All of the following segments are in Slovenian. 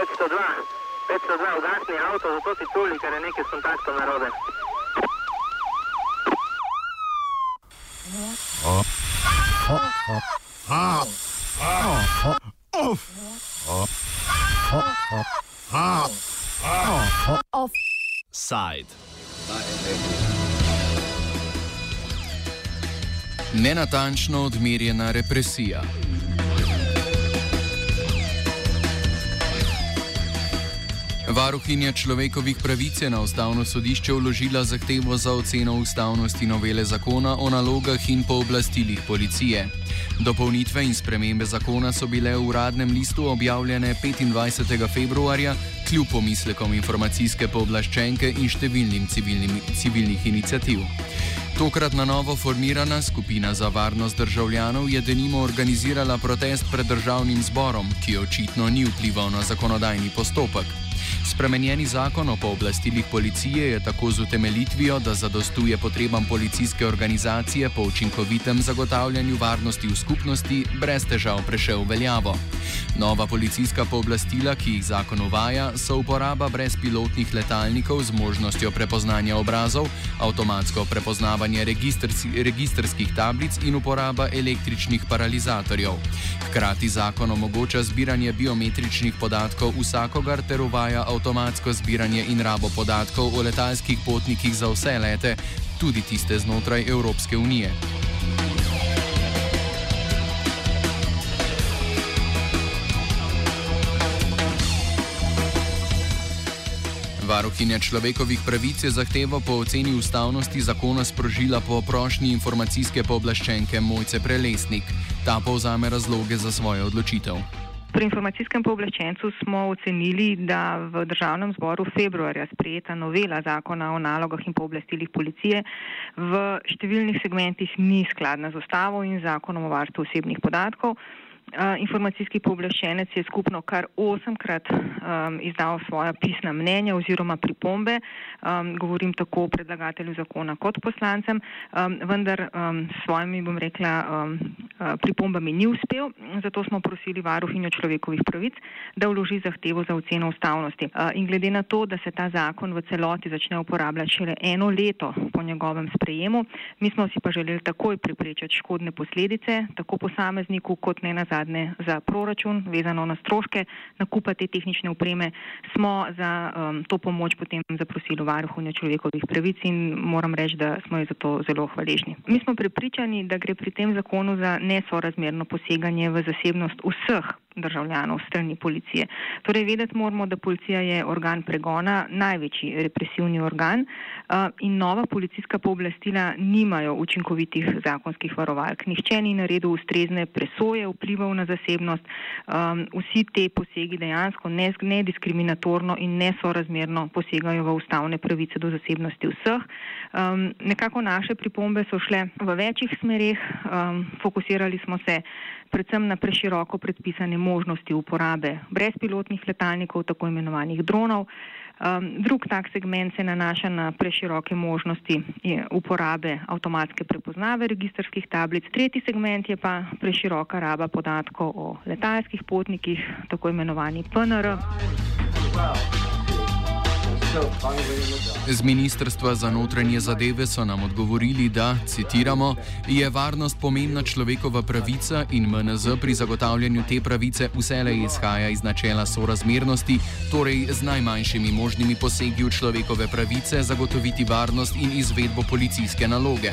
502, 502, ugasni avto, zato si tuli, ker je nekaj s kontaktom narobe. Offside. Nenatančno odmerjena represija. Varuhinja človekovih pravic je na ustavno sodišče vložila zahtevo za oceno ustavnosti novele zakona o nalogah in pooblastilih policije. Dopolnitve in spremembe zakona so bile v uradnem listu objavljene 25. februarja, kljub pomislekom informacijske pooblaščenke in številnim civilnih inicijativ. Tokrat na novo formirana skupina za varnost državljanov je denimo organizirala protest pred državnim zborom, ki očitno ni vplival na zakonodajni postopek. Spremenjeni zakon o pooblastilih policije je tako z utemelitvijo, da zadostuje potrebam policijske organizacije po učinkovitem zagotavljanju varnosti v skupnosti, brez težav prešel veljavo. Nova policijska pooblastila, ki jih zakon uvaja, so uporaba brezpilotnih letalnikov z možnostjo prepoznanja obrazov, avtomatsko prepoznavanje registrskih tablic in uporaba električnih paralizatorjev. Hkrati zakon omogoča zbiranje biometričnih podatkov vsakogar ter uvaja avtomatsko zbiranje in rabo podatkov o letalskih potnikih za vse lete, tudi tiste znotraj Evropske unije. Varuhinja človekovih pravic je zahtevo po oceni ustavnosti zakona sprožila po prošnji informacijske pooblaščenke Mojce Prelesnik. Ta povzame razloge za svojo odločitev. Pri informacijskem pooblaščencu smo ocenili, da v državnem zboru februarja sprejeta novela zakona o nalogah in pooblastilih policije v številnih segmentih ni skladna z ustavo in zakonom o varstvu osebnih podatkov. Informacijski pooblaščenec je skupno kar osemkrat um, izdal svoja pisna mnenja oziroma pripombe, um, govorim tako predlagatelju zakona kot poslancem, um, vendar um, s svojimi, bom rekla, um, pripombami ni uspel, zato smo prosili varuhinjo človekovih pravic, da vloži zahtevo za oceno ustavnosti. Uh, in glede na to, da se ta zakon v celoti začne uporabljati šele eno leto po njegovem sprejemu, mi smo si pa želeli takoj preprečiti škodne posledice, tako posamezniku kot ne nazadnje nadgradne za proračun, vezano na stroške nakupa te tehnične upreme, smo za um, to pomoč potem zaprosili varuhunja človekovih pravic in moram reči, da smo ji za to zelo hvaležni. Mi smo prepričani, da gre pri tem zakonu za nesorazmerno poseganje v zasebnost vseh državljanov strani policije. Torej, vedeti moramo, da policija je organ pregona, največji represivni organ in nova policijska pooblastila nimajo učinkovitih zakonskih varovalk. Nihče ni naredil ustrezne presoje vplivov na zasebnost. Vsi te posegi dejansko nediskriminatorno in nesorazmerno posegajo v ustavne pravice do zasebnosti vseh. Nekako naše pripombe so šle v večjih smerih, fokusirali smo se predvsem na preširoko predpisane možnosti uporabe brezpilotnih letalnikov, tako imenovanih dronov. Um, drug tak segment se nanaša na preširoke možnosti uporabe avtomatske prepoznave registrskih tablic. Tretji segment je pa preširoka raba podatkov o letalskih potnikih, tako imenovani PNR. Wow. Z Ministrstva za notranje zadeve so nam odgovorili, da, citiramo, je varnost pomembna človekova pravica in MNZ pri zagotavljanju te pravice vselej izhaja iz načela sorazmernosti, torej z najmanjšimi možnimi posegi v človekove pravice zagotoviti varnost in izvedbo policijske naloge.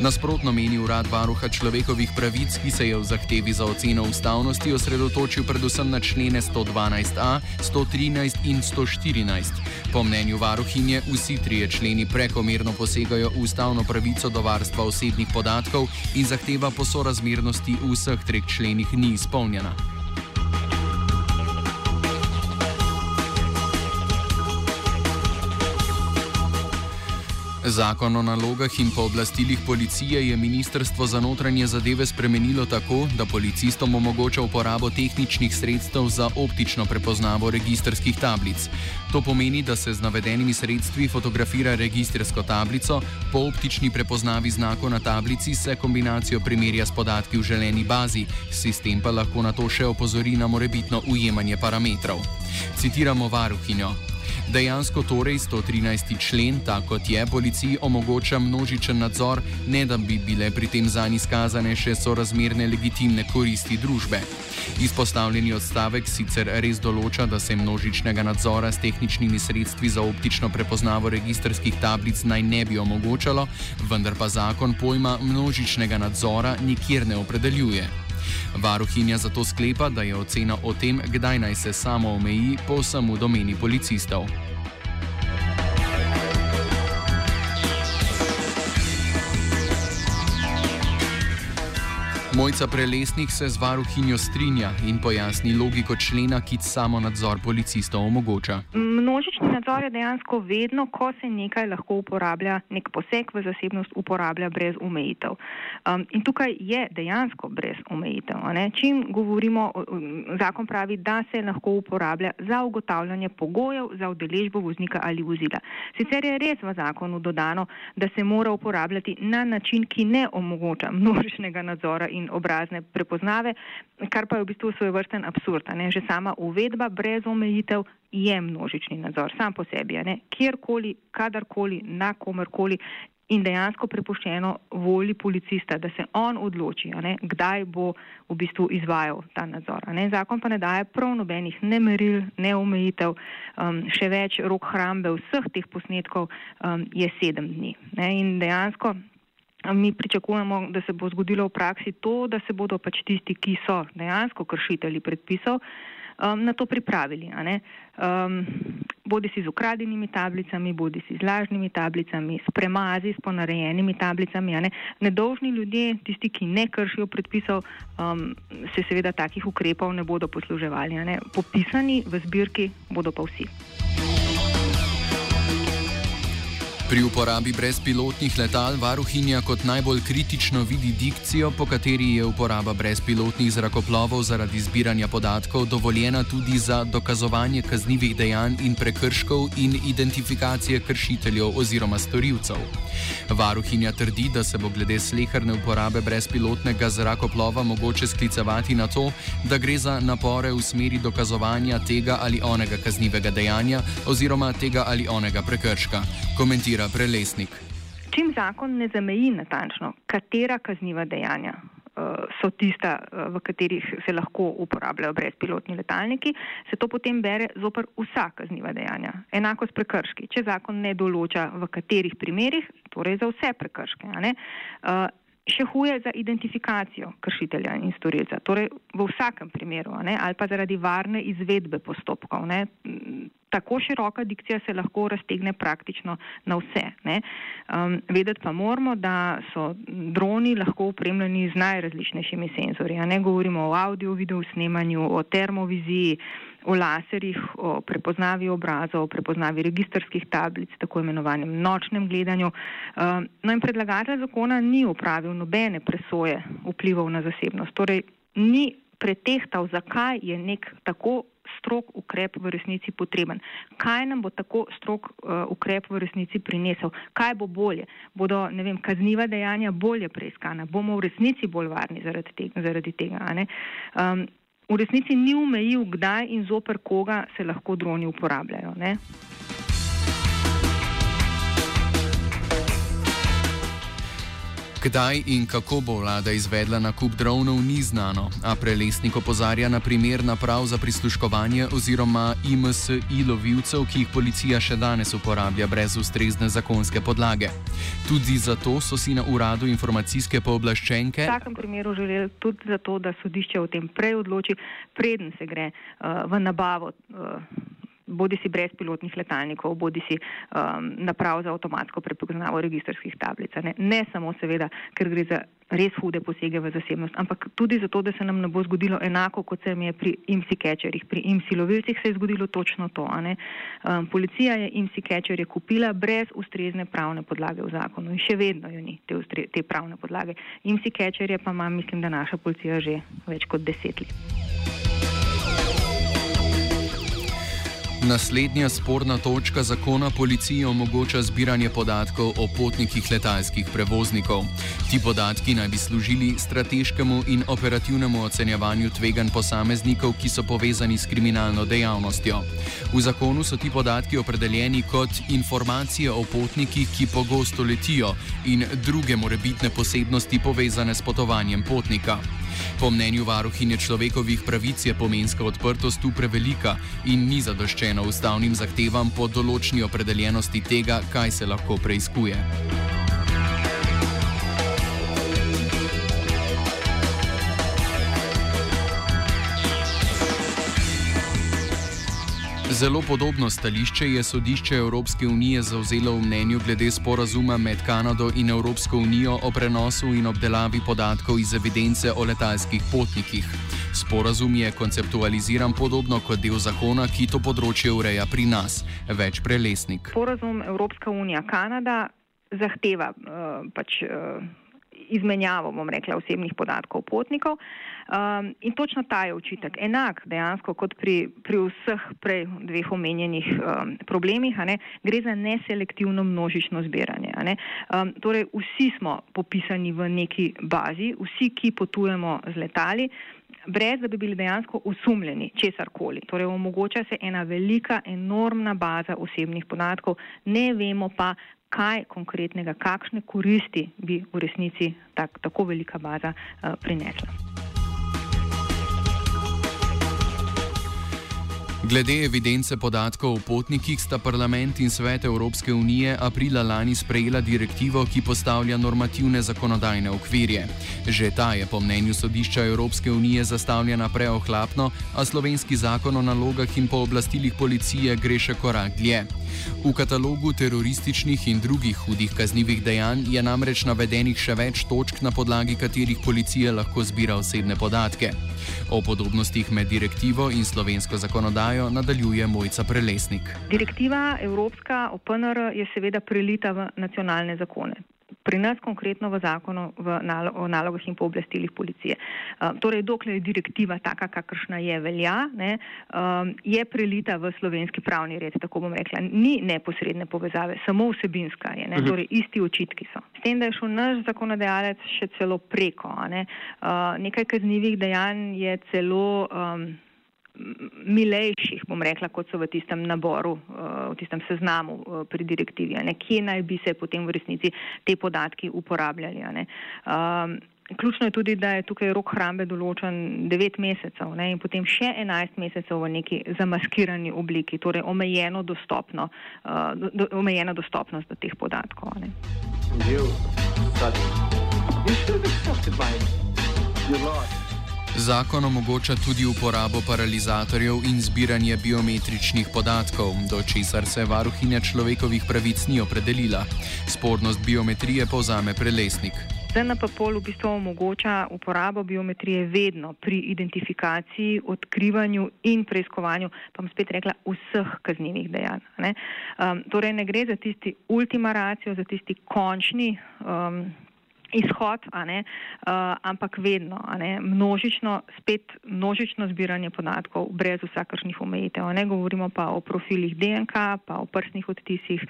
Nasprotno meni urad varuha človekovih pravic, ki se je v zahtevi za oceno ustavnosti osredotočil predvsem na člene 112a, 113 in 114. Po mnenju varuhinje vsi trije členi prekomerno posegajo v ustavno pravico do varstva osebnih podatkov in zahteva po sorazmernosti v vseh treh členih ni izpolnjena. Zakon o nalogah in pooblastilih policije je Ministrstvo za notranje zadeve spremenilo tako, da policistom omogoča uporabo tehničnih sredstev za optično prepoznavo registrskih tablic. To pomeni, da se z navedenimi sredstvi fotografira registrsko tablico, po optični prepoznavi znakov na tablici se kombinacijo primerja s podatki v želeni bazi, sistem pa lahko na to še opozori na morebitno ujemanje parametrov. Citiramo varuhinjo. Dejansko torej 113. člen, tako kot je, policiji omogoča množičen nadzor, ne da bi bile pri tem zanj izkazane še sorazmerne legitimne koristi družbe. Izpostavljeni odstavek sicer res določa, da se množičnega nadzora s tehničnimi sredstvi za optično prepoznavo registrskih tablic naj ne bi omogočalo, vendar pa zakon pojma množičnega nadzora nikjer ne opredeljuje. Varuhinja zato sklepa, da je ocena o tem, kdaj naj se samo omeji, povsem v domeni policistov. Mojca Prelesnik se z varuhinjo strinja in pojasni logiko člena, ki samo nadzor policistov omogoča. Množični nadzor je dejansko vedno, ko se nekaj lahko uporablja, nek poseg v zasebnost uporablja brez omejitev. Um, in tukaj je dejansko brez omejitev. Čim govorimo, zakon pravi, da se lahko uporablja za ugotavljanje pogojev za udeležbo voznika ali vozila. Sicer je res v zakonu dodano, da se mora uporabljati na način, ki ne omogoča množičnega nadzora in obrazne prepoznave, kar pa je v bistvu svoj vrsten absurd. Že sama uvedba brez omejitev je množični nadzor, sam po sebi, kjerkoli, kadarkoli, na komerkoli. In dejansko prepuščeno volji policista, da se on odloči, ne, kdaj bo v bistvu izvajal ta nadzor. Ne. Zakon pa ne daje prav nobenih ne meril, ne omejitev, um, še več rok hrambe vseh teh posnetkov um, je sedem dni. Ne. In dejansko Mi pričakujemo, da se bo zgodilo v praksi to, da se bodo pač tisti, ki so dejansko kršitelji predpisov, um, na to pripravili. Um, bodi si z ukradenimi tablicami, bodi si z lažnimi tablicami, s premazi, s ponarejenimi tablicami. Ne? Nedolžni ljudje, tisti, ki ne kršijo predpisov, um, se seveda takih ukrepov ne bodo posluževali. Ne? Popisani v zbirki bodo pa vsi. Pri uporabi brezpilotnih letal varuhinja kot najbolj kritično vidi dikcijo, po kateri je uporaba brezpilotnih zrakoplovov zaradi zbiranja podatkov dovoljena tudi za dokazovanje kaznjivih dejanj in prekrškov in identifikacije kršiteljev oziroma storilcev. Varuhinja trdi, da se bo glede sleherne uporabe brezpilotnega zrakoplova mogoče sklicevati na to, da gre za napore v smeri dokazovanja tega ali onega kaznjivega dejanja oziroma tega ali onega prekrška. Komentira Mira Prelesnik. Čim zakon ne zameji natančno, katera kazniva dejanja uh, so tista, uh, v katerih se lahko uporabljajo brezpilotni letalniki, se to potem bere zoper vsa kazniva dejanja. Enako s prekrški. Če zakon ne določa, v katerih primerjih, torej za vse prekrške. Uh, še huje za identifikacijo kršitelja in storilca, torej v vsakem primeru, ali pa zaradi varne izvedbe postopkov. Ne. Tako široka dikcija se lahko raztegne praktično na vse. Um, vedeti pa moramo, da so droni lahko upremljeni z najrazličnejšimi senzorji. Ne govorimo o audio, video snemanju, o termoviziji, o laserjih, o prepoznavi obrazov, o prepoznavi registrskih tablic, tako imenovanem nočnem gledanju. Um, no in predlagatelj zakona ni upravil nobene presoje vplivov na zasebnost. Torej, ni pretehtal, zakaj je nek tako strok ukrep v resnici potreben. Kaj nam bo tako strok uh, ukrep v resnici prinesel? Kaj bo bolje? Bodo, ne vem, kazniva dejanja bolje preiskana? Bomo v resnici bolj varni zaradi tega? Zaradi tega um, v resnici ni umejil, kdaj in zoper koga se lahko droni uporabljajo. Ne? Kdaj in kako bo vlada izvedla nakup dronov, ni znano, a prelesnik opozarja na primer naprav za prisluškovanje oziroma IMSI lovilcev, ki jih policija še danes uporablja brez ustrezne zakonske podlage. Tudi zato so si na uradu informacijske pooblaščenke. V takem primeru želeli tudi zato, da sodišče o tem prej odloči, preden se gre uh, v nabavo. Uh, bodi si brezpilotnih letalnikov, bodi si um, naprav za avtomatsko prepoznavo registrskih tablic. Ne? ne samo seveda, ker gre za res hude posege v zasebnost, ampak tudi zato, da se nam ne bo zgodilo enako, kot se mi je pri IMSI catcherjih. Pri IMSI lovilcih se je zgodilo točno to. Um, policija je IMSI catcherje kupila brez ustrezne pravne podlage v zakonu in še vedno jo ni te, ustre, te pravne podlage. IMSI catcherje pa ima, mislim, da naša policija že več kot deset let. Naslednja sporna točka zakona policiji omogoča zbiranje podatkov o potnikih letalskih prevoznikov. Ti podatki naj bi služili strateškemu in operativnemu ocenjevanju tvegan posameznikov, ki so povezani s kriminalno dejavnostjo. V zakonu so ti podatki opredeljeni kot informacije o potnikih, ki pogosto letijo in druge morebitne posebnosti povezane s potovanjem potnika. Po mnenju varuhinje človekovih pravic je pomenska odprtost tu prevelika in ni zadoščena ustavnim zahtevam po določni opredeljenosti tega, kaj se lahko preizkuje. Zelo podobno stališče je sodišče Evropske unije zauzelo v mnenju glede sporazuma med Kanado in Evropsko unijo o prenosu in obdelavi podatkov iz evidence o letalskih potnikih. Sporazum je konceptualiziran podobno kot del zakona, ki to področje ureja pri nas. Več prelesnik. Sporazum Evropska unija-Kanada zahteva uh, pač. Izmenjavo, bom rekla, osebnih podatkov potnikov. Um, in točno ta je učitek. Enak dejansko kot pri, pri vseh prej dveh omenjenih um, problemih, gre za neselektivno množično zbiranje. Um, torej, vsi smo popisani v neki bazi, vsi, ki potujemo z letali. Brez da bi bili dejansko usumljeni česar koli. Torej, omogoča se ena velika, enormna baza osebnih podatkov, ne vemo pa, kaj konkretnega, kakšne koristi bi v resnici tak, tako velika baza uh, prinesla. Glede evidence podatkov o potnikih sta parlament in svet Evropske unije aprila lani sprejela direktivo, ki postavlja normativne zakonodajne okvirje. Že ta je po mnenju sodišča Evropske unije zastavljena preohlapno, a slovenski zakon o nalogah in pooblastilih policije gre še korak dlje. V katalogu terorističnih in drugih hudih kaznjivih dejanj je namreč navedenih še več točk, na podlagi katerih policija lahko zbira osebne podatke. O podobnostih med direktivo in slovensko zakonodajo nadaljuje Mojca Prelesnik. Direktiva Evropska o PNR je seveda prelita v nacionalne zakone pri nas konkretno v zakonu v nalo, o nalogah in pooblastilih policije. Uh, torej, dokler je direktiva taka, kakršna je velja, ne, um, je prelita v slovenski pravni red, tako bom rekla. Ni neposredne povezave, samo vsebinska je, ne, mhm. torej isti očitki so. S tem, da je šel naš zakonodajalec še celo preko, ne, uh, nekaj kaznjivih dejanj je celo. Um, milejših, bom rekla, kot so v tistem naboru, eh, v tistem seznamu eh, pri direktivi. Kje naj bi se potem v resnici te podatki uporabljali? Um, ključno je tudi, da je tukaj rok hrambe določen 9 mesecev ne, in potem še 11 mesecev v neki zamaskirani obliki, torej omejeno, dostopno, uh, do, omejena dostopnost do teh podatkov. Ne. You, Zakon omogoča tudi uporabo paralizatorjev in zbiranje biometričnih podatkov, do česar se varuhinja človekovih pravic ni opredelila. Spornost biometrije povzame prelesnik. ZNP-pol v bistvu omogoča uporabo biometrije vedno pri identifikaciji, odkrivanju in preiskovanju, pa bom spet rekla, vseh kaznjivih dejanj. Ne? Um, torej ne gre za tisti ultima ratio, za tisti končni. Um, izhod, ne, uh, ampak vedno ne, množično, spet množično zbiranje podatkov brez vsakršnih omejitev. Ne govorimo pa o profilih DNK, pa o prstnih odtisih,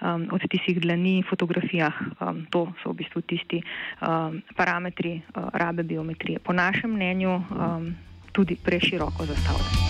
um, odtisih dlani, fotografijah. Um, to so v bistvu tisti um, parametri uh, rabe biometrije. Po našem mnenju um, tudi preširoko zastavljeni.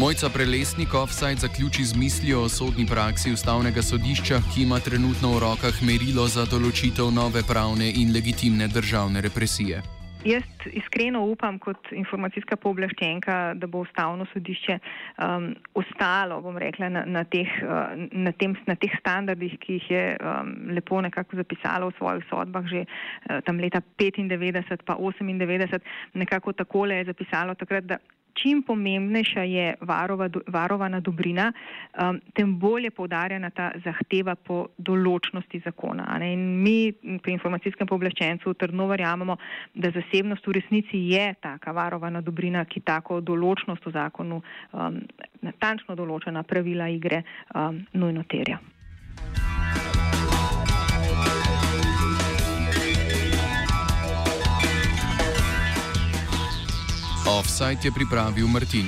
Mojca Prelesnik offside zaključi z mislijo o sodni praksi ustavnega sodišča, ki ima trenutno v rokah merilo za določitev nove pravne in legitimne državne represije. Jaz iskreno upam kot informacijska pooblaščenka, da bo ustavno sodišče um, ostalo, rekla, na, na, teh, uh, na, tem, na teh standardih, ki jih je um, lepo nekako zapisalo v svojih sodbah že uh, tam leta 95 pa 98, nekako takole je zapisalo takrat, da čim pomembnejša je varova, varovana dobrina, um, tem bolje povdarjena ta zahteva po določnosti zakona. In mi pri informacijskem pooblaščencu trdno verjamemo, da zasebnost v resnici je taka varovana dobrina, ki tako določnost v zakonu, um, natančno določena pravila igre, um, nujno terja. Offside je pripravil Martin.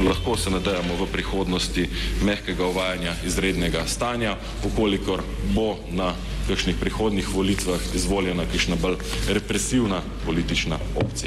Lahko se nadejamo v prihodnosti mehkega uvajanja izrednega stanja, ukolikor bo na kakšnih prihodnih volitvah izvoljena kakšna bolj represivna politična opcija.